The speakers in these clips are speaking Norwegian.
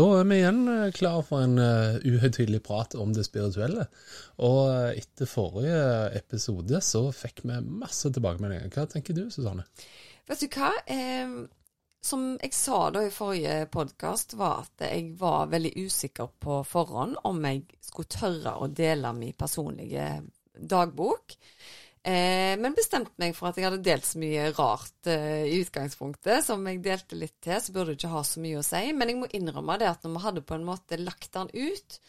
Da er vi igjen eh, klar for en uh, uhøytidelig prat om det spirituelle. Og uh, etter forrige episode så fikk vi masse tilbakemeldinger. Hva tenker du, Susanne? Vet du hva? Eh, som jeg sa da i forrige podkast, var at jeg var veldig usikker på forhånd om jeg skulle tørre å dele min personlige dagbok. Eh, men bestemte meg for at jeg hadde delt så mye rart eh, i utgangspunktet, som jeg delte litt til, så burde det ikke ha så mye å si. Men jeg må innrømme det at når vi hadde på en måte lagt den ut,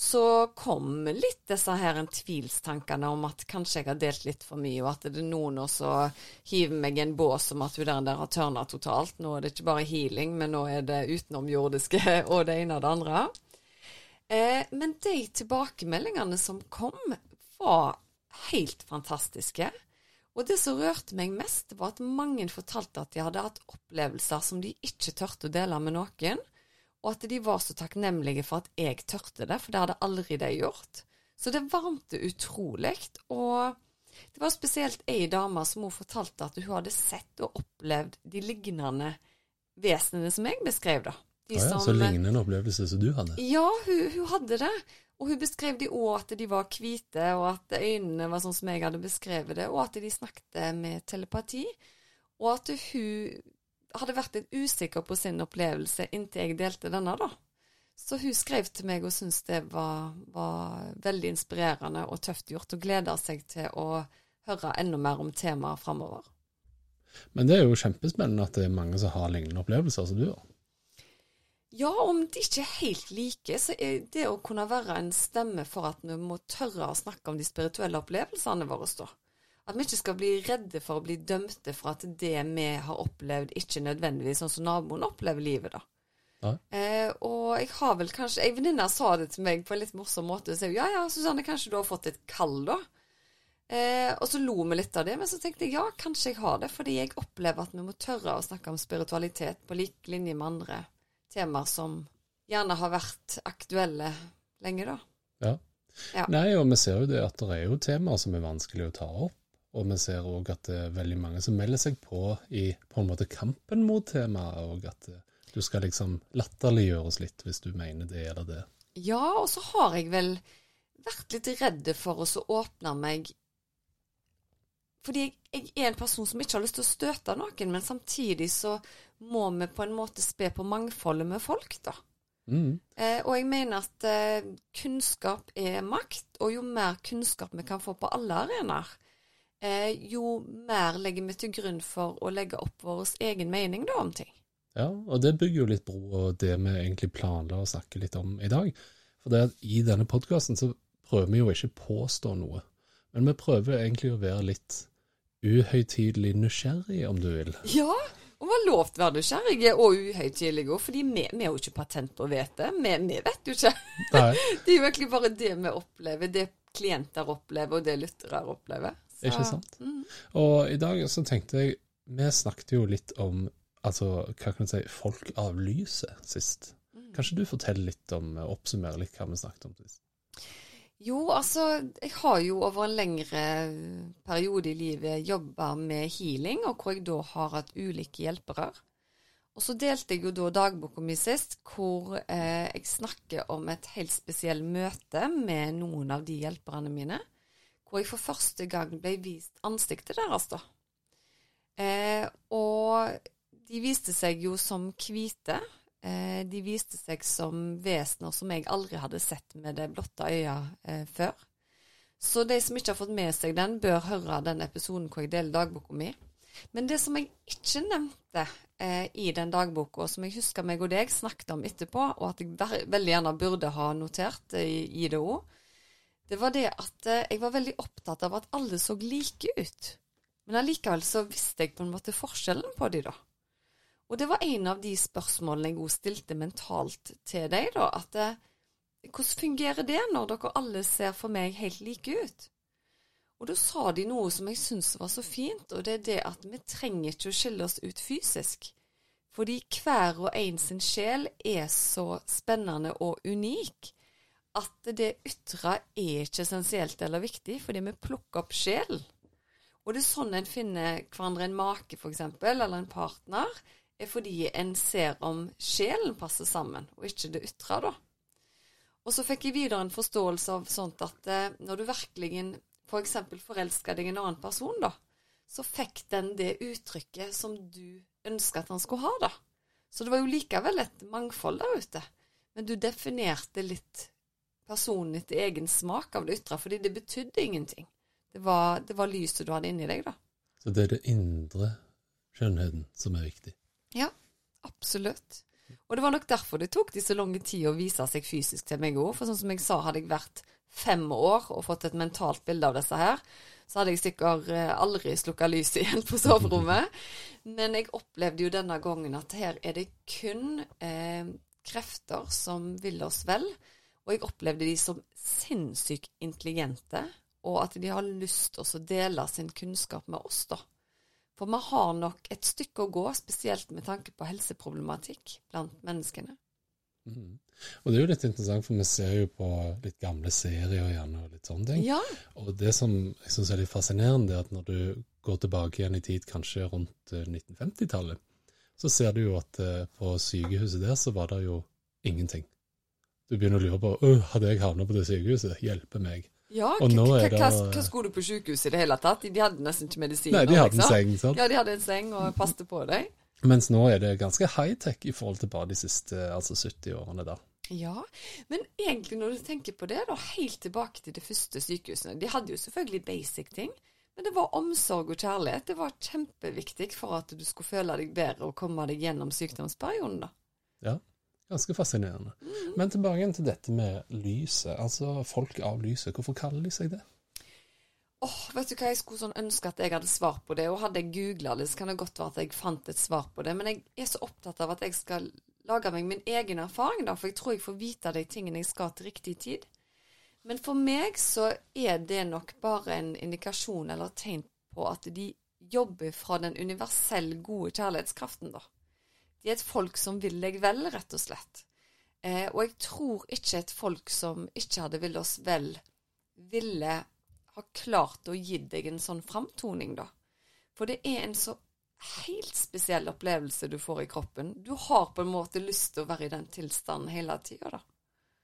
så kom litt disse her en tvilstankene om at kanskje jeg har delt litt for mye, og at det er noen som hiver meg i en bås om at hun der, der har tørna totalt. Nå er det ikke bare healing, men nå er det utenomjordiske og det ene og det andre. Eh, men de tilbakemeldingene som kom, var helt fantastiske. Og det som rørte meg mest, var at mange fortalte at de hadde hatt opplevelser som de ikke tørte å dele med noen, og at de var så takknemlige for at jeg tørte det, for det hadde aldri de gjort. Så det varmte utrolig. Og det var spesielt ei dame som hun fortalte at hun hadde sett og opplevd de lignende vesenene som jeg beskrev, da. De ja, ja, som, så lignende opplevelse som du hadde? Ja, hun, hun hadde det. Og hun beskrev de òg at de var hvite, og at øynene var sånn som jeg hadde beskrevet det, og at de snakket med telepati. Og at hun hadde vært litt usikker på sin opplevelse inntil jeg delte denne, da. Så hun skrev til meg og syntes det var, var, veldig inspirerende og tøft gjort, og gleder seg til å høre enda mer om temaet framover. Men det er jo kjempespennende at det er mange som har lignende opplevelser som du har. Ja, om de ikke er helt like, så er det å kunne være en stemme for at vi må tørre å snakke om de spirituelle opplevelsene våre, da. At vi ikke skal bli redde for å bli dømte for at det vi har opplevd, ikke nødvendigvis sånn som naboen opplever livet, da. Eh, og jeg har vel kanskje Ei venninne sa det til meg på en litt morsom måte. Så jeg, ja ja, Susanne, kanskje du har fått et kall, da? Eh, og så lo vi litt av det, men så tenkte jeg ja, kanskje jeg har det. Fordi jeg opplever at vi må tørre å snakke om spiritualitet på lik linje med andre temaer som gjerne har vært aktuelle lenge, da. Ja. ja. Nei, og vi ser jo det at det er jo temaer som er vanskelig å ta opp. Og vi ser òg at det er veldig mange som melder seg på i på en måte kampen mot temaet, og at du skal liksom latterliggjøres litt hvis du mener det eller det. Ja, og så har jeg vel vært litt redd for å åpne meg fordi jeg, jeg, er en person som ikke har lyst til å støte noen, men samtidig så må vi på en måte spe på mangfoldet med folk, da. Mm. Eh, og jeg mener at eh, kunnskap er makt, og jo mer kunnskap vi kan få på alle arenaer, eh, jo mer legger vi til grunn for å legge opp vår egen mening da om ting. Ja, og det bygger jo litt bro og det vi egentlig planla å snakke litt om i dag. For det at i denne podkasten så prøver vi jo ikke påstå noe, men vi prøver egentlig å være litt uhøytidelig nysgjerrig, om du vil. Ja, og vi har lov til å være nysgjerrige og uhøytidelige, fordi vi, vi har jo ikke patent på å vite. Vi, vi vet jo ikke. Nei. det er jo egentlig bare det vi opplever, det klienter opplever, og det lyttere opplever. Så, ikke sant. Mm. Og i dag så tenkte jeg Vi snakket jo litt om altså, hva kan jeg si, folk av lyset sist. Mm. Kanskje du forteller litt om, oppsummerer litt hva vi snakket om sist? Jo, altså jeg har jo over en lengre periode i livet jobba med healing, og hvor jeg da har hatt ulike hjelpere. Og så delte jeg jo da dagboka mi sist, hvor eh, jeg snakker om et helt spesielt møte med noen av de hjelperne mine. Hvor jeg for første gang ble vist ansiktet deres, da. Eh, og de viste seg jo som hvite. Eh, de viste seg som vesener som jeg aldri hadde sett med det blotte øyet eh, før. Så de som ikke har fått med seg den, bør høre den episoden hvor jeg deler dagboka mi. Men det som jeg ikke nevnte eh, i den dagboka, som jeg husker meg og deg snakket om etterpå, og at jeg veldig gjerne burde ha notert eh, i, i det òg, det var det at eh, jeg var veldig opptatt av at alle så like ut. Men allikevel så visste jeg på en måte forskjellen på de da. Og det var en av de spørsmålene jeg stilte mentalt til deg, da. At det, eh, hvordan fungerer det når dere alle ser for meg helt like ut? Og da sa de noe som jeg syntes var så fint, og det er det at vi trenger ikke å skille oss ut fysisk. Fordi hver og en sin sjel er så spennende og unik at det ytre er ikke essensielt eller viktig, fordi vi plukker opp sjelen. Og det er sånn en finner hverandre en make, f.eks., eller en partner, er fordi en ser om sjelen passer sammen, og ikke det ytre, da. Og så fikk jeg videre en forståelse av sånt at eh, når du virkelig f.eks. For forelska deg en annen person, da, så fikk den det uttrykket som du ønska at han skulle ha, da. Så det var jo likevel et mangfold der ute. Men du definerte litt personen etter egen smak av det ytre, fordi det betydde ingenting. Det var, det var lyset du hadde inni deg, da. Så det er det indre skjønnheten som er viktig? Ja, absolutt. Og det var nok derfor det tok de så lang tid å vise seg fysisk til meg òg. For sånn som jeg sa, hadde jeg vært fem år og fått et mentalt bilde av disse her, så hadde jeg sikkert eh, aldri slukka lyset igjen på soverommet. Men jeg opplevde jo denne gangen at her er det kun eh, krefter som vil oss vel. Og jeg opplevde de som sinnssykt intelligente, og at de har lyst til å dele sin kunnskap med oss, da. For vi har nok et stykke å gå, spesielt med tanke på helseproblematikk blant menneskene. Mm. Og det er jo litt interessant, for vi ser jo på litt gamle serier igjen og litt sånne ting. Ja. Og det som jeg syns er litt fascinerende, er at når du går tilbake igjen i tid, kanskje rundt 1950-tallet, eh, så ser du jo at eh, på sykehuset der så var det jo ingenting. Du begynner å lure på hadde jeg havna på det sykehuset, hjelpe meg. Ja, hva skulle du på sykehuset i det hele tatt? De hadde nesten ikke medisiner. Nei, de hadde en seng, sant? Ja, de hadde en seng og passet på deg. Mens nå er det ganske high-tech i forhold til bare de siste altså 70 årene, da. Ja, men egentlig når du tenker på det, da, helt tilbake til de første sykehusene. De hadde jo selvfølgelig basic ting, men det var omsorg og kjærlighet. Det var kjempeviktig for at du skulle føle deg bedre og komme deg gjennom sykdomsperioden, da. Ja, Ganske fascinerende. Men tilbake til dette med lyset. Altså folk av lyset. Hvorfor kaller de seg det? Åh, oh, vet du hva, Jeg skulle sånn ønske at jeg hadde svar på det. Og hadde jeg googla det, så kan det godt være at jeg fant et svar på det. Men jeg er så opptatt av at jeg skal lage meg min egen erfaring, da. For jeg tror jeg får vite de tingene jeg skal til riktig tid. Men for meg så er det nok bare en indikasjon eller tegn på at de jobber fra den universell gode kjærlighetskraften, da. De er et folk som vil deg vel, rett og slett. Eh, og jeg tror ikke et folk som ikke hadde villet oss vel, ville ha klart å gi deg en sånn framtoning, da. For det er en så helt spesiell opplevelse du får i kroppen. Du har på en måte lyst til å være i den tilstanden hele tida, da.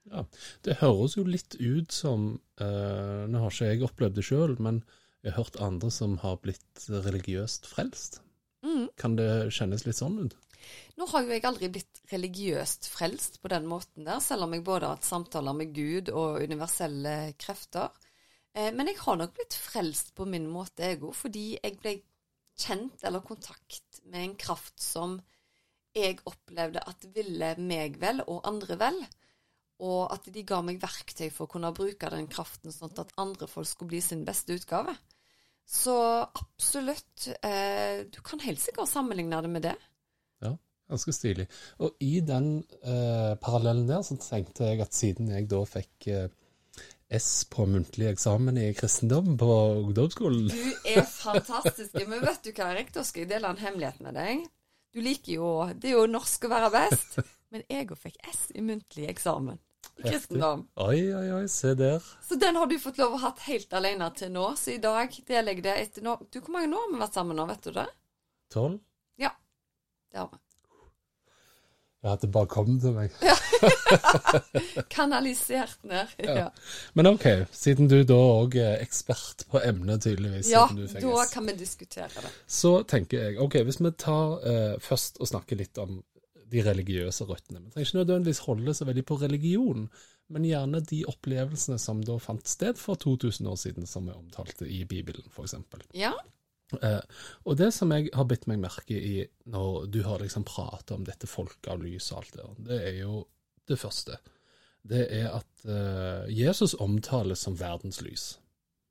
Ja, det høres jo litt ut som eh, Nå har ikke jeg opplevd det sjøl, men jeg har hørt andre som har blitt religiøst frelst. Mm. Kan det kjennes litt sånn ut? Nå har jo jeg aldri blitt religiøst frelst på den måten der, selv om jeg både har hatt samtaler med Gud og universelle krefter. Eh, men jeg har nok blitt frelst på min måte, jeg òg, fordi jeg ble kjent eller kontakt med en kraft som jeg opplevde at ville meg vel, og andre vel. Og at de ga meg verktøy for å kunne bruke den kraften sånn at andre folk skulle bli sin beste utgave. Så absolutt. Eh, du kan helt sikkert sammenligne det med det. Ganske stilig. Og i den eh, parallellen der, så tenkte jeg at siden jeg da fikk eh, S på muntlig eksamen i kristendom på ungdomsskolen Du er fantastisk. Men vet du hva, rektor, skal jeg dele en hemmelighet med deg. Du liker jo Det er jo norsk å være best. Men jeg òg fikk S i muntlig eksamen i kristendom. Oi, oi, oi, se der. Så den har du fått lov å ha helt alene til nå. Så i dag deler jeg det etter nå Du, Hvor mange år har vi vært sammen nå, vet du det? Tolv? Ja, det har vi. Ja, at det bare kom til meg. Kanalisert ned. Ja. ja. Men OK, siden du da òg er ekspert på emnet, tydeligvis. Ja, da kan vi diskutere det. Så tenker jeg OK, hvis vi tar eh, først og snakker litt om de religiøse røttene. Vi trenger ikke nødvendigvis holde så veldig på religion, men gjerne de opplevelsene som da fant sted for 2000 år siden, som vi omtalte i Bibelen, f.eks. Ja. Eh, og det som jeg har bitt meg merke i når du har liksom prata om dette folket av lys og alt det, det er jo det første. Det er at eh, Jesus omtales som verdens lys.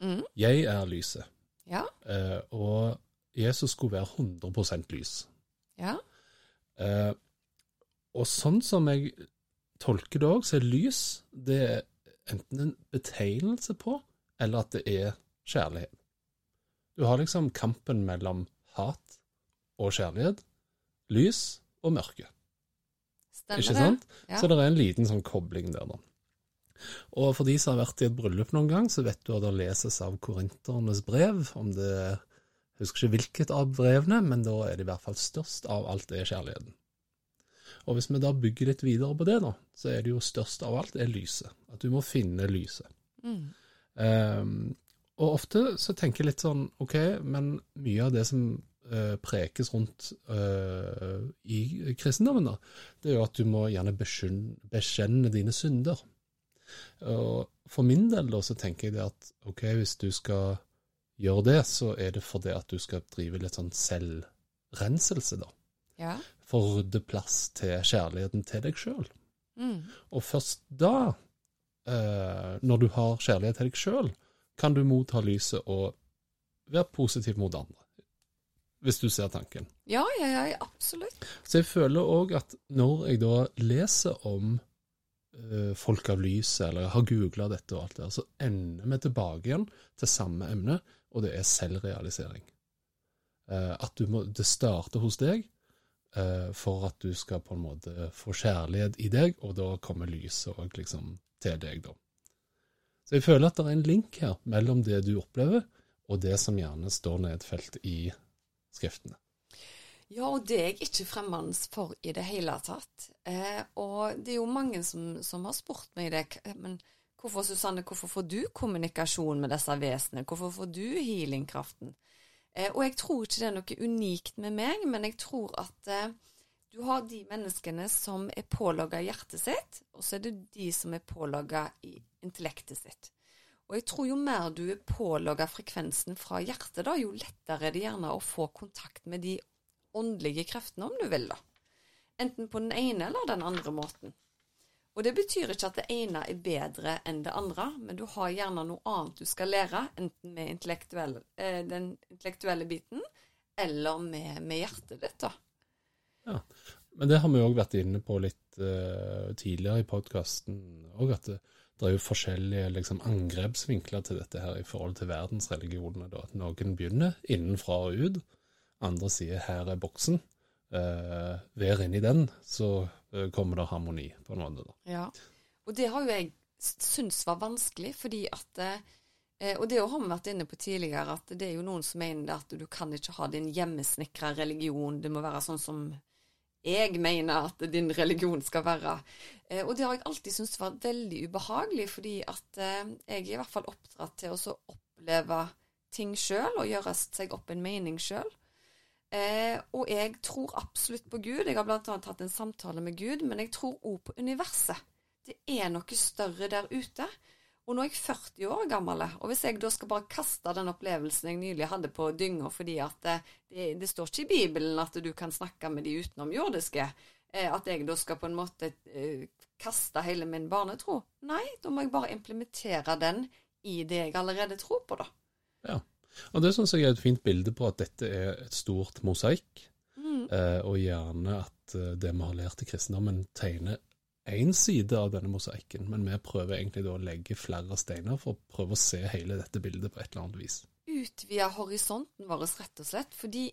Mm. Jeg er lyset. Ja. Eh, og Jesus skulle være 100% lys. Ja. Eh, og sånn som jeg tolker det òg, så er lys det er enten en betegnelse på, eller at det er kjærlighet. Du har liksom kampen mellom hat og kjærlighet, lys og mørke. Stemmer Ikke sant? Ja. Så det er en liten sånn kobling der, da. Og for de som har vært i et bryllup noen gang, så vet du at det leses av korinternes brev. Om det Jeg husker ikke hvilket av brevene, men da er det i hvert fall størst av alt det er kjærligheten. Og hvis vi da bygger litt videre på det, da, så er det jo størst av alt er lyset. At du må finne lyset. Mm. Ehm, og ofte så tenker jeg litt sånn, ok, men mye av det som uh, prekes rundt uh, i kristendommen, da, det er jo at du må gjerne bekjenne, dine synder. Og for min del da, så tenker jeg det at ok, hvis du skal gjøre det, så er det fordi at du skal drive litt sånn selvrenselse, da. Ja. For å rydde plass til kjærligheten til deg sjøl. Mm. Og først da, uh, når du har kjærlighet til deg sjøl, kan du motta lyset og være positiv mot andre. Hvis du ser tanken. ja, ja, ja, absolutt. Så jeg føler òg at når jeg da leser om uh, folk av lyset, eller jeg har googla dette og alt det der, så ender vi tilbake igjen til samme emne, og det er selvrealisering. Uh, at du må, det starter hos deg uh, for at du skal på en måte få kjærlighet i deg, og da kommer lyset òg liksom til deg, da. Så jeg føler at det er en link her mellom det du opplever, og det som gjerne står nedfelt i skriftene. Ja, og det er jeg ikke fremmed for i det hele tatt. Eh, og det er jo mange som, som har spurt meg det. Men hvorfor, Susanne, hvorfor får du kommunikasjon med disse vesenene? Hvorfor får du healingkraften? Eh, og jeg tror ikke det er noe unikt med meg, men jeg tror at eh, du har de menneskene som er pålogga hjertet sitt, og så er det de som er pålogga i intellektet sitt. Og jeg tror jo mer du er pålogga frekvensen fra hjertet, da, jo lettere er det gjerne å få kontakt med de åndelige kreftene, om du vil, da. Enten på den ene eller den andre måten. Og det betyr ikke at det ene er bedre enn det andre, men du har gjerne noe annet du skal lære, enten med intellektuell, eh, den intellektuelle biten, eller med, med hjertet ditt, da. Ja. Men det har vi òg vært inne på litt eh, tidligere i podkasten òg, at det, det er jo forskjellige liksom, angrepsvinkler til dette her i forhold til verdensreligionene. Da. At noen begynner innenfra og ut, andre sier 'her er boksen'. Eh, vær inni den, så eh, kommer det harmoni, på en måte. da. Ja. Og det har jo jeg syntes var vanskelig, fordi at eh, Og det har vi vært inne på tidligere, at det er jo noen som mener at du kan ikke ha din hjemmesnekra religion. Det må være sånn som jeg mener at din religion skal være. Eh, og det har jeg alltid syntes var veldig ubehagelig, fordi at eh, jeg er i hvert fall oppdratt til å oppleve ting sjøl og gjøre seg opp en mening sjøl. Eh, og jeg tror absolutt på Gud. Jeg har blant annet hatt en samtale med Gud, men jeg tror òg på universet. Det er noe større der ute. Og nå er jeg 40 år gammel, og hvis jeg da skal bare kaste den opplevelsen jeg nylig hadde på dynga fordi at eh, det, det står ikke i Bibelen at du kan snakke med de utenomjordiske, eh, at jeg da skal på en måte eh, kaste hele min barnetro Nei, da må jeg bare implementere den i det jeg allerede tror på, da. Ja. Og det syns jeg er et fint bilde på at dette er et stort mosaikk, Mm. og gjerne at det vi har lært i kristendommen, tegner én side av denne mosaikken, men vi prøver egentlig å legge flere steiner for å prøve å se hele dette bildet på et eller annet vis. utvide horisonten vår, rett og slett. Fordi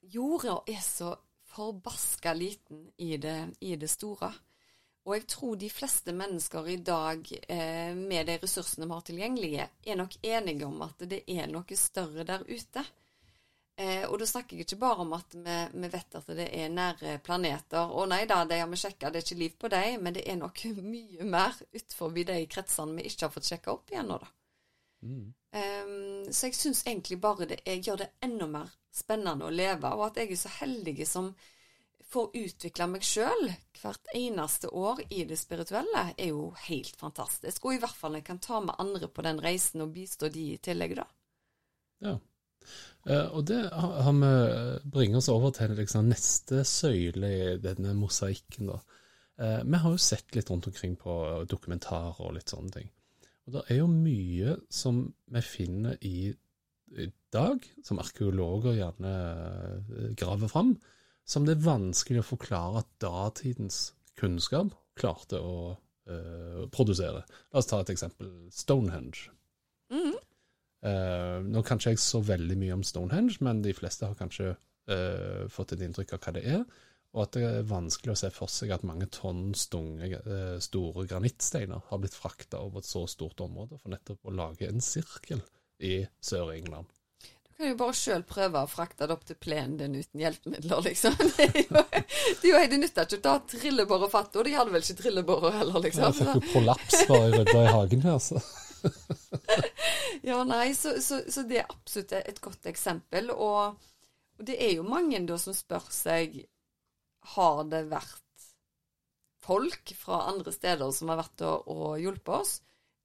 jorda er så forbaska liten i det, i det store. Og jeg tror de fleste mennesker i dag, eh, med de ressursene vi har tilgjengelige, er nok enige om at det er noe større der ute. Eh, og da snakker jeg ikke bare om at vi, vi vet at det er nære planeter. Og nei da, de har vi sjekka, det er ikke liv på dem, men det er noe mye mer utenfor de kretsene vi ikke har fått sjekka opp igjen nå, da. Mm. Eh, så jeg syns egentlig bare det jeg gjør det enda mer spennende å leve, og at jeg er så heldig som får utvikle meg sjøl hvert eneste år i det spirituelle, er jo helt fantastisk. Og i hvert fall jeg kan ta med andre på den reisen og bistå de i tillegg, da. Ja. Eh, og det har vi bringer oss over til liksom neste søyle i denne mosaikken. da. Eh, vi har jo sett litt rundt omkring på dokumentarer og litt sånne ting. Og det er jo mye som vi finner i, dag, som arkeologer gjerne eh, graver fram, som det er vanskelig å forklare at datidens kunnskap klarte å uh, produsere. La oss ta et eksempel. Stonehenge. Mm. Uh, nå kan ikke jeg så veldig mye om Stonehenge, men de fleste har kanskje uh, fått et inntrykk av hva det er. Og at det er vanskelig å se for seg at mange tonn stunge, store granittsteiner har blitt frakta over et så stort område for nettopp å lage en sirkel i Sør-England kan jo bare sjøl prøve å frakte det opp til plenen din uten hjelpemidler, liksom. Det er jo, det, er jo, det nytter ikke å ta trillebår og fatte, og de hadde vel ikke trillebårer heller, liksom. Jeg fikk jo prolaps bare jeg rydda i hagen her, så. ja, nei, så, så, så, det er absolutt et godt eksempel. Og, og, det er jo mange da som spør seg har det vært folk fra andre steder som har vært og, og hjulpet oss.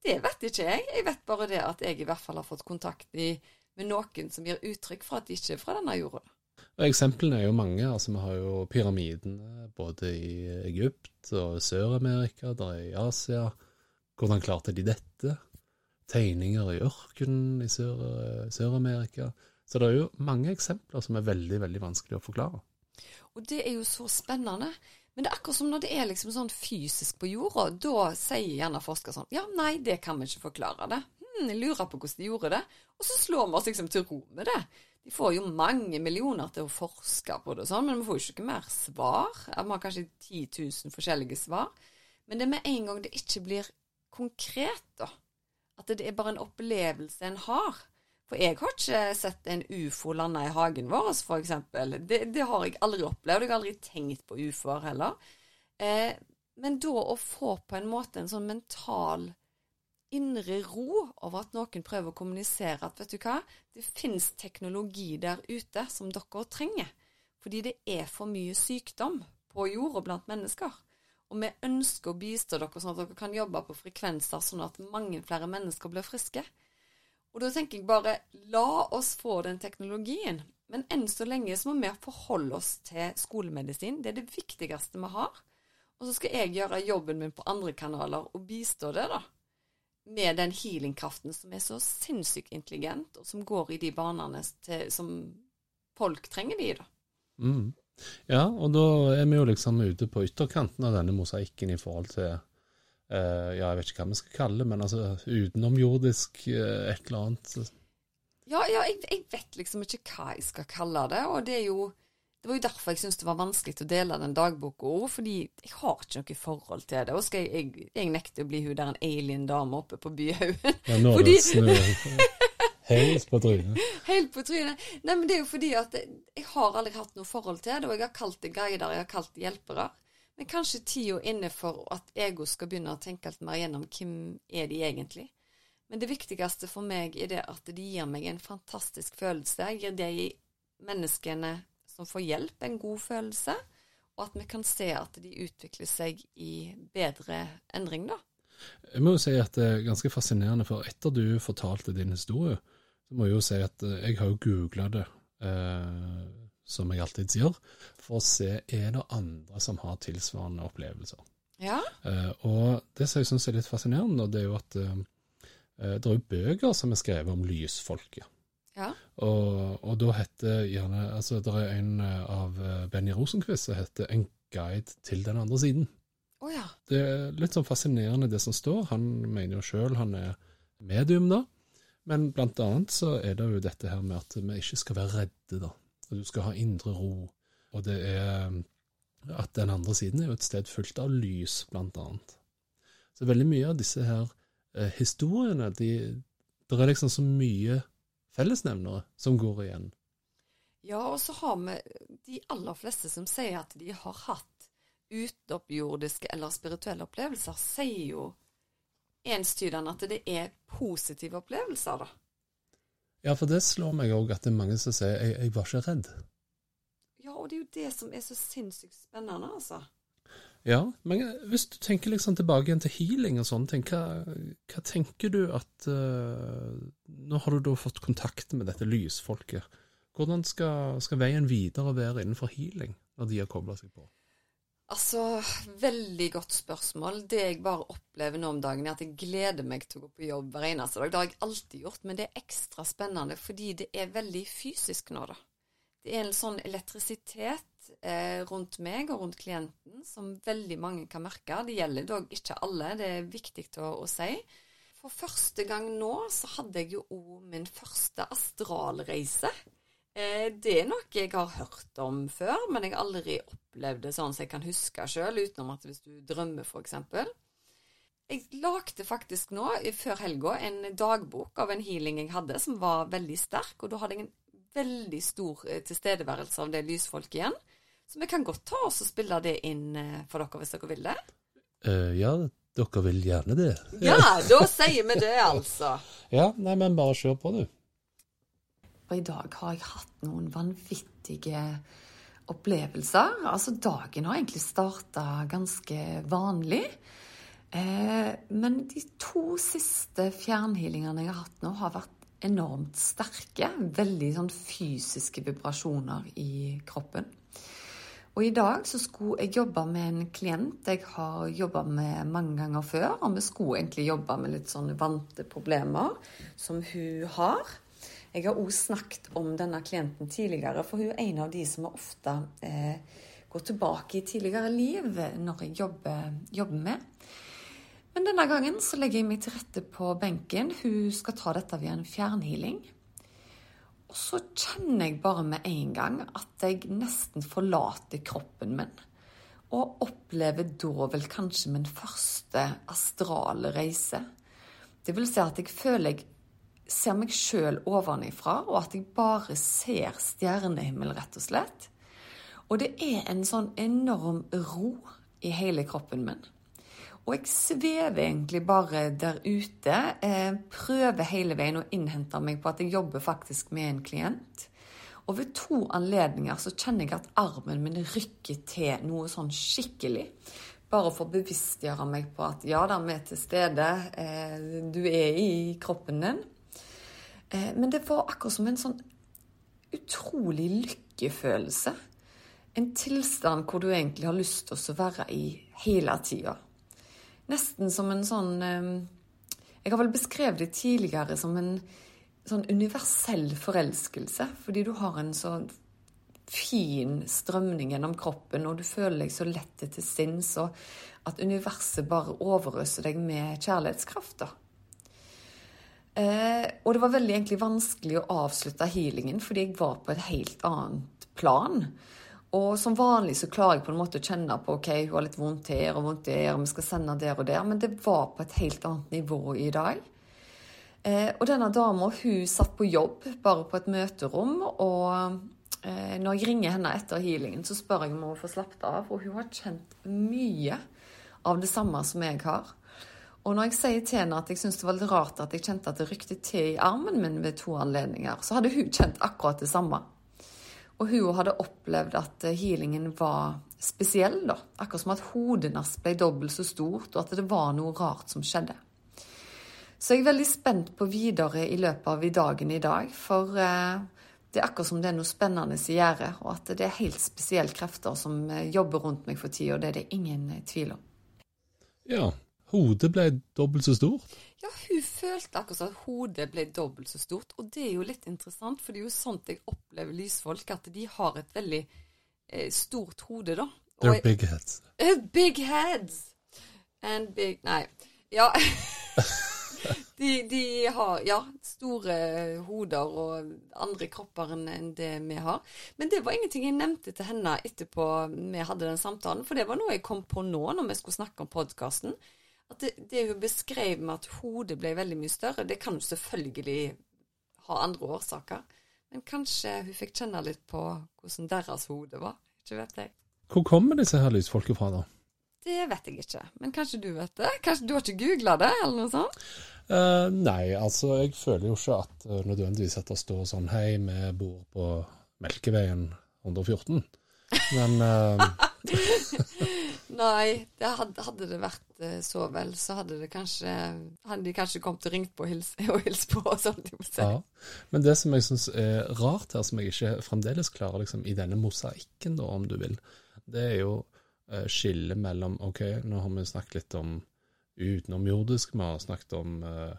Det vet ikke jeg. Jeg vet bare det at jeg i hvert fall har fått kontakt i med noen som gir uttrykk for at de ikke er fra denne jorda. Og Eksemplene er jo mange. altså Vi har jo pyramidene både i Egypt og Sør-Amerika, der i Asia. Hvordan klarte de dette? Tegninger i ørkenen i Sør-Amerika. så det er jo mange eksempler som er veldig, veldig vanskelig å forklare. Og det er jo så spennende. Men det er akkurat som når det er liksom sånn fysisk på jorda, da sier gjerne forskere sånn Ja, nei, det kan vi ikke forklare det hm, lurer på hvordan de gjorde det. Og så slår vi oss liksom til ro med det. De får jo mange millioner til å forske på det, og sånn, men vi får jo ikke mer svar. Vi har kanskje 10 000 forskjellige svar. Men det er med en gang det ikke blir konkret, da. At det er bare en opplevelse en har. For jeg har ikke sett en ufo lande i hagen vår, f.eks. Det, det har jeg aldri opplevd. Jeg har aldri tenkt på ufoer heller. Eh, men da å få på en måte en sånn mental indre ro over at noen prøver å kommunisere at vet du hva, det finnes teknologi der ute som dere trenger. Fordi det er for mye sykdom på jorda blant mennesker. Og vi ønsker å bistå dere sånn at dere kan jobbe på frekvenser sånn at mange flere mennesker blir friske. Og da tenker jeg bare la oss få den teknologien. Men enn så lenge så må vi forholde oss til skolemedisin. Det er det viktigste vi har. Og så skal jeg gjøre jobben min på andre kanaler og bistå det, da med den healingkraften som er så sinnssykt intelligent, og som går i de banene til, som folk trenger de i, da. Mm. Ja, og da er vi jo liksom ute på ytterkanten av denne mosaikken i forhold til uh, Ja, jeg vet ikke hva vi skal kalle det, men altså utenomjordisk uh, et eller annet. Ja, ja jeg, jeg, vet liksom ikke hva jeg skal kalle det, og det er jo det var jo derfor jeg syntes det var vanskelig å dele den dagboka, fordi jeg har ikke noe forhold til det. Og skal jeg, jeg, jeg nekter å bli hun der en alien-dame oppe på Byhaugen. Ja, nå er det snø. Helt på trynet. Helt på trynet. Nei, men det er jo fordi at jeg har aldri hatt noe forhold til det, og jeg har kalt det guider, jeg har kalt det hjelpere. Men kanskje tida inne for at ego skal begynne å tenke litt mer gjennom hvem er de egentlig. Men det viktigste for meg er det at de gir meg en fantastisk følelse. Jeg gir de menneskene som får hjelp, en god følelse, og at vi kan se at de utvikler seg i bedre endring, da. Jeg må jo si at det er ganske fascinerende, for etter du fortalte din historie, så må jeg jo si at eh, jeg har jo googla det, eh, som jeg alltid sier, for å se er det andre som har tilsvarende opplevelser. Ja. Eh, og det som jeg syns er litt fascinerende, det er jo at eh, eh, det er jo bøker som er skrevet om lysfolket. Ja. Og, og, da heter gjerne altså Det er en eh, av Benny Rosenquist som heter 'En guide til den andre siden'. Oh, ja. Det er litt sånn fascinerende det som står. Han mener jo sjøl han er medium, da. Men blant annet så er det jo dette her med at vi ikke skal være redde, da. At du skal ha indre ro. Og det er at den andre siden er jo et sted fullt av lys, blant annet. Så veldig mye av disse her eh, historiene, de, det er liksom så mye fellesnevnere som går igjen. Ja, og så har vi de aller fleste som sier at de har hatt utoppjordiske eller spirituelle opplevelser, sier jo enstydende at det er positive opplevelser, da. Ja, for det slår meg òg at det er mange som sier jeg, jeg var ikke redd. Ja, og det er jo det som er så sinnssykt spennende, altså. Ja, men hvis du tenker liksom tilbake igjen til healing og ting, hva, hva tenker du at uh, Nå har du da fått kontakt med dette lysfolket. Hvordan skal, skal veien videre være innenfor healing, når de har kobla seg på? Altså, veldig godt spørsmål. Det jeg bare opplever nå om dagen, er at jeg gleder meg til å gå på jobb hver eneste dag. Det har jeg alltid gjort, men det er ekstra spennende fordi det er veldig fysisk nå, da. Det er en sånn elektrisitet eh, rundt meg og rundt klienten som veldig mange kan merke. Det gjelder dog ikke alle, det er viktig å, å si. For første gang nå så hadde jeg jo òg min første astralreise. Eh, det er noe jeg har hørt om før, men jeg har aldri opplevd det sånn som jeg kan huske sjøl, utenom at hvis du drømmer, f.eks. Jeg lagde faktisk nå, før helga, en dagbok av en healing jeg hadde, som var veldig sterk. Og da hadde jeg en veldig stor eh, tilstedeværelse av det lysfolket igjen. Så vi kan godt ta oss og spille det inn eh, for dere hvis dere vil det. Uh, ja, dere vil gjerne det. Ja, da sier vi det, altså. ja, nei, men bare kjør på, du. Og i dag har jeg hatt noen vanvittige opplevelser. Altså, dagen har egentlig starta ganske vanlig. Eh, men de to siste fjernhealingene jeg har hatt nå, har vært enormt sterke. Veldig sånn fysiske vibrasjoner i kroppen. Og i dag så skulle jeg jobbe med en klient jeg har jobba med mange ganger før. Og vi skulle egentlig jobbe med litt sånne vante problemer som hun har. Jeg har òg snakket om denne klienten tidligere, for hun er en av de som ofte eh, går tilbake i tidligere liv når jeg jobber, jobber med. Men denne gangen så legger jeg meg til rette på benken. Hun skal ta dette via en fjernhealing. Og så kjenner jeg bare med en gang at jeg nesten forlater kroppen min. Og opplever da vel kanskje min første astrale reise. Det vil si at jeg føler jeg ser meg sjøl ovenifra, og at jeg bare ser stjernehimmel, rett og slett. Og det er en sånn enorm ro i hele kroppen min. Og jeg svever egentlig bare der ute. Eh, prøver hele veien å innhente meg på at jeg jobber faktisk med en klient. Og ved to anledninger så kjenner jeg at armen min rykker til noe sånn skikkelig. Bare for å bevisstgjøre meg på at ja da, vi er til stede. Eh, du er i kroppen din. Eh, men det var akkurat som en sånn utrolig lykkefølelse. En tilstand hvor du egentlig har lyst til å være i hele tida. Nesten som en sånn eh, Jeg har vel beskrevet det tidligere som en sånn universell forelskelse. Fordi du har en så fin strømning gjennom kroppen, og du føler deg så lett til sinns, og at universet bare overøser deg med kjærlighetskraft. da. Eh, og det var veldig egentlig vanskelig å avslutte healingen, fordi jeg var på et helt annet plan. Og som vanlig så klarer jeg på en måte å kjenne på ok, hun har litt vondt her og vondt der, og vi skal sende der og der, men det var på et helt annet nivå i dag. Eh, og denne dama hun satt på jobb, bare på et møterom, og eh, når jeg ringer henne etter healingen, så spør jeg om hun får slappet av, og hun har kjent mye av det samme som jeg har. Og når jeg sier til henne at jeg syns det var litt rart at jeg kjente at det rykte til i armen min ved to anledninger, så hadde hun kjent akkurat det samme. Og hun hadde opplevd at eh, healingen var spesiell, da. Akkurat som at hodet hennes ble dobbelt så stort, og at det var noe rart som skjedde. Så jeg er veldig spent på videre i løpet av dagen i dag, for eh, det er akkurat som det er noe spennende i gjære, og at det er helt spesielle krefter som eh, jobber rundt meg for tida, og det er det ingen tvil om. Ja, hodet ble dobbelt så stort? Ja, hun følte akkurat som at hodet ble dobbelt så stort. Og det er jo litt interessant, for det er jo sånt jeg opplever lysfolk, at de har et veldig eh, stort hode, da. They're jeg, big heads. Uh, big heads! And big Nei. Ja. de, de, har ja, store hoder og andre kropper enn det vi har. Men det var ingenting jeg nevnte til henne etterpå vi hadde den samtalen, for det var noe jeg kom på nå når vi skulle snakke om podkasten. At det, det hun beskrev med at hodet ble veldig mye større, det kan jo selvfølgelig ha andre årsaker. Men kanskje hun fikk kjenne litt på hvordan deres hode var. Ikke vet jeg. Hvor kommer disse her lysfolket fra, da? Det vet jeg ikke. Men kanskje du vet det? Kanskje Du har ikke googla det, eller noe sånt? Uh, nei, altså jeg føler jo ikke at uh, nødvendigvis at det står sånn Hei, vi bor på Melkeveien 114. Men uh, Nei, det hadde, hadde, det vært eh, så vel, så hadde kanskje Hadde de kanskje kommet og ringt på og hilst, og hils på og sånn. Ja. Men det som jeg syns er rart her, som jeg ikke fremdeles klarer liksom, i denne mosaikken, da, om du vil, det er jo uh, skillet mellom OK, nå har vi snakket litt om utenomjordisk, vi har snakket om uh,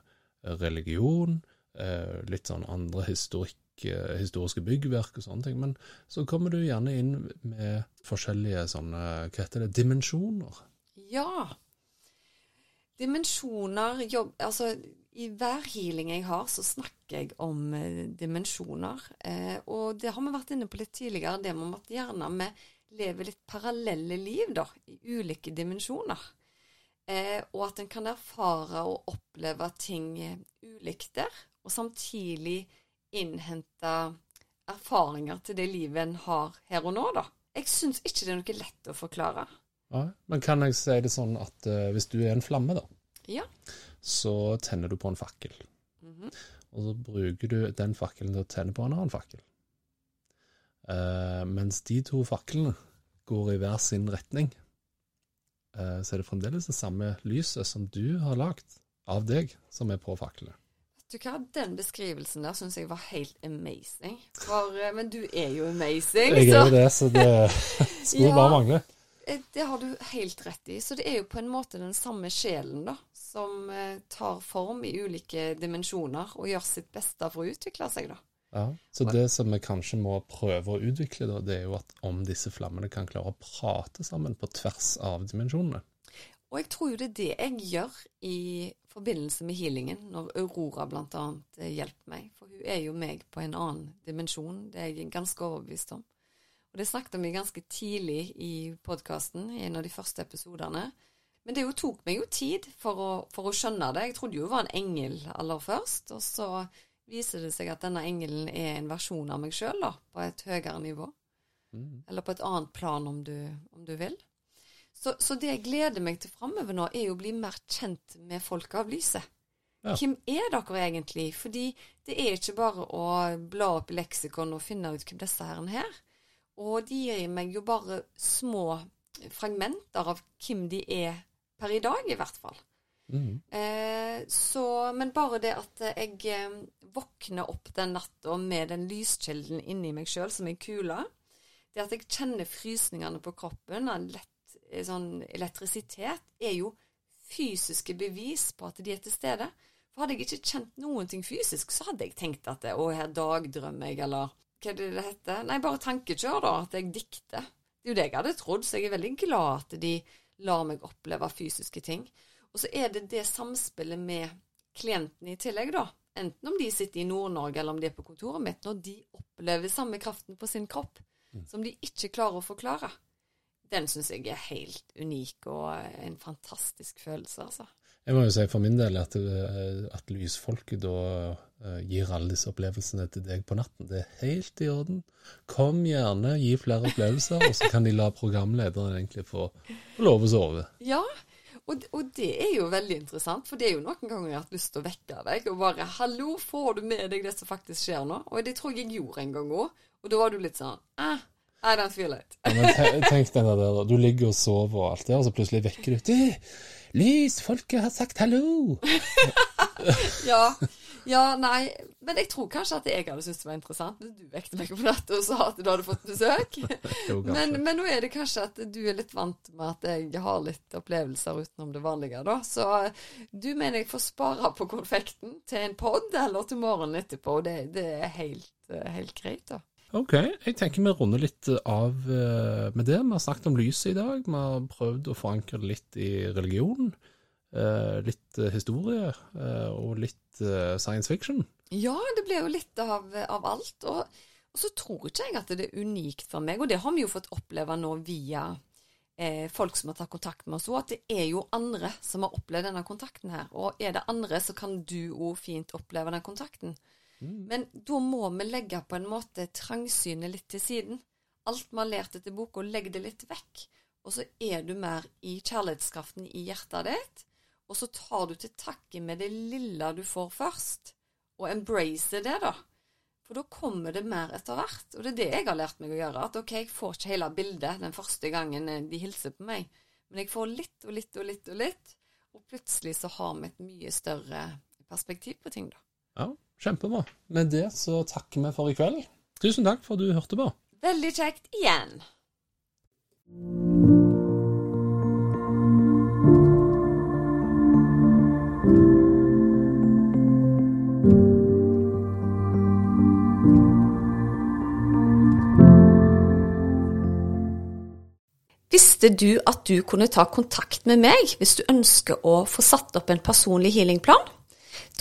religion, uh, litt sånn andre historikk eh, historiske byggverk og sånne ting. Men så kommer du gjerne inn med forskjellige sånne, hva heter det, dimensjoner. Ja. Dimensjoner jobb, Altså, i hver healing jeg har, så snakker jeg om eh, dimensjoner. Eh, og det har vi vært inne på litt tidligere, det med at gjerne vi lever litt parallelle liv, da, i ulike dimensjoner. Eh, og at en kan erfare og oppleve ting eh, ulikt der, og samtidig innhente erfaringer til det livet en har her og nå, da. Jeg syns ikke det er noe lett å forklare. Ja, men kan jeg si det sånn at uh, hvis du er en flamme, da, ja. så tenner du på en fakkel. Mm -hmm. Og så bruker du den fakkelen til å tenne på en annen fakkel. Uh, mens de to faklene går i hver sin retning, uh, så er det fremdeles det samme lyset som du har lagd av deg, som er på faklene. Du hva, Den beskrivelsen der syns jeg var helt amazing. For, eh, men du er jo amazing. Jeg er jo det, så det skulle ja, bare mangle. Eh, det har du helt rett i. Så det er jo på en måte den samme sjelen da, som eh, tar form i ulike dimensjoner og gjør sitt beste for å utvikle seg. da. Ja, Så det som vi kanskje må prøve å utvikle, da, det er jo at om disse flammene kan klare å prate sammen på tvers av dimensjonene. Og jeg tror jo det er det jeg gjør i forbindelse med healingen, når Aurora bl.a. Eh, hjelper meg. For hun er jo meg på en annen dimensjon, det er jeg ganske overbevist om. Og det snakket vi ganske tidlig i podkasten, i en av de første episodene. Men det jo tok meg jo tid for å, for å, skjønne det. Jeg trodde jo hun var en engel aller først, og så viser det seg at denne engelen er en versjon av meg sjøl, på et høyere nivå. Mm. Eller på et annet plan, om du, om du vil. Så, så, det jeg gleder meg til framover nå, er jo å bli mer kjent med folket av lyset. Ja. Hvem er dere egentlig? Fordi det er ikke bare å bla opp i leksikon og finne ut hvem disse herrene her. Og de gir meg jo bare små fragmenter av hvem de er per i dag, i hvert fall. Mm. Eh, så, men bare det at jeg eh, våkner opp den natta med den lyskilden inni meg sjøl som er kula, det at jeg kjenner frysningene på kroppen, den lett sånn elektrisitet, er jo fysiske bevis på at de er til stede. For hadde jeg ikke kjent noen ting fysisk, så hadde jeg tenkt at det, å, her dagdrømmer jeg, eller hva er det det heter? Nei, bare tankekjør, da. At jeg dikter. Det er jo det jeg hadde trodd, så jeg er veldig glad at de lar meg oppleve fysiske ting. Og så er det det samspillet med klientene i tillegg, da. Enten om de sitter i Nord-Norge eller om de er på kontoret mitt, når de opplever samme kraften på sin kropp mm. som de ikke klarer å forklare den syns jeg er helt unik og en fantastisk følelse, altså. Jeg må jo si for min del at, eh, at lysfolket da uh, gir alle disse opplevelsene til deg på natten. Det er helt i orden. Kom gjerne, gi flere opplevelser, og så kan de la programlederen egentlig få, få lov å sove. Ja, og, og, det er jo veldig interessant, for det er jo noen ganger jeg har hatt lyst til å vekke deg og bare 'Hallo, får du med deg det som faktisk skjer nå?' Og det tror jeg jeg gjorde en gang òg. Og da var du litt sånn eh, i don't feel it. ja, men tenk det der, du ligger og sover og alt det, og så plutselig vekker du lys, folket har sagt hallo! ja. Ja, nei, men jeg tror kanskje at jeg hadde syntes det var interessant hvis du vekte meg på natta og sa at du hadde fått besøk. men, men, nå er det kanskje at du er litt vant med at jeg har litt opplevelser utenom det vanlige, da. Så du mener jeg får spare på konfekten til en pod eller til morgenen etterpå, og det, det er helt, helt greit, da. Ok, jeg tenker vi runder litt av eh, med det. Vi har snakket om lyset i dag. Vi har prøvd å forankre det litt i religion. Eh, litt eh, historie og litt science fiction. Ja, det ble jo litt av, av alt. Og, og, så tror ikke jeg at det er unikt for meg, og det har vi jo fått oppleve nå via eh, folk som har tatt kontakt med oss òg, at det er jo andre som har opplevd denne kontakten her. Og er det andre, så kan du òg fint oppleve den kontakten. Mm. Men da må vi legge på en måte trangsynet litt til siden. Alt vi har lært etter boka, legg det litt vekk. Og så er du mer i kjærlighetskraften i hjertet ditt. Og så tar du til takke med det lille du får først, og embrace det, da. For da kommer det mer etter hvert. Og det er det jeg har lært meg å gjøre. At ok, jeg får ikke hele bildet den første gangen de hilser på meg, men jeg får litt og litt og litt og litt. Og plutselig så har vi et mye større perspektiv på ting, da. Ja, Kjempebra. Med det så takker vi for i kveld. Tusen takk for at du hørte på. Veldig kjekt igjen. Visste du at du kunne ta kontakt med meg hvis du ønsker å få satt opp en personlig healingplan?